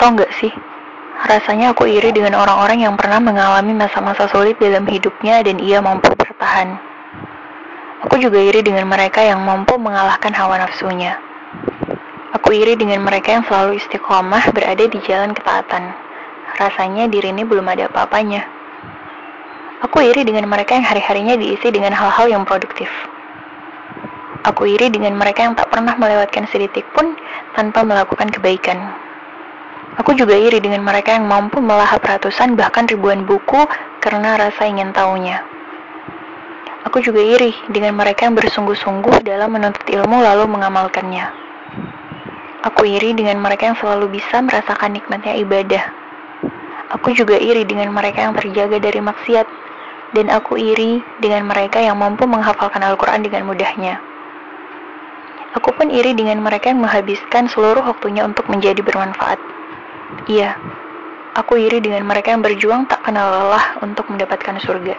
Tau gak sih, rasanya aku iri dengan orang-orang yang pernah mengalami masa-masa sulit dalam hidupnya dan ia mampu bertahan. Aku juga iri dengan mereka yang mampu mengalahkan hawa nafsunya. Aku iri dengan mereka yang selalu istiqomah berada di jalan ketaatan. Rasanya diri ini belum ada apa-apanya. Aku iri dengan mereka yang hari-harinya diisi dengan hal-hal yang produktif. Aku iri dengan mereka yang tak pernah melewatkan sedetik pun tanpa melakukan kebaikan. Aku juga iri dengan mereka yang mampu melahap ratusan bahkan ribuan buku karena rasa ingin tahunya. Aku juga iri dengan mereka yang bersungguh-sungguh dalam menuntut ilmu lalu mengamalkannya. Aku iri dengan mereka yang selalu bisa merasakan nikmatnya ibadah. Aku juga iri dengan mereka yang terjaga dari maksiat. Dan aku iri dengan mereka yang mampu menghafalkan Al-Quran dengan mudahnya. Aku pun iri dengan mereka yang menghabiskan seluruh waktunya untuk menjadi bermanfaat. Iya, aku iri dengan mereka yang berjuang tak kenal lelah untuk mendapatkan surga.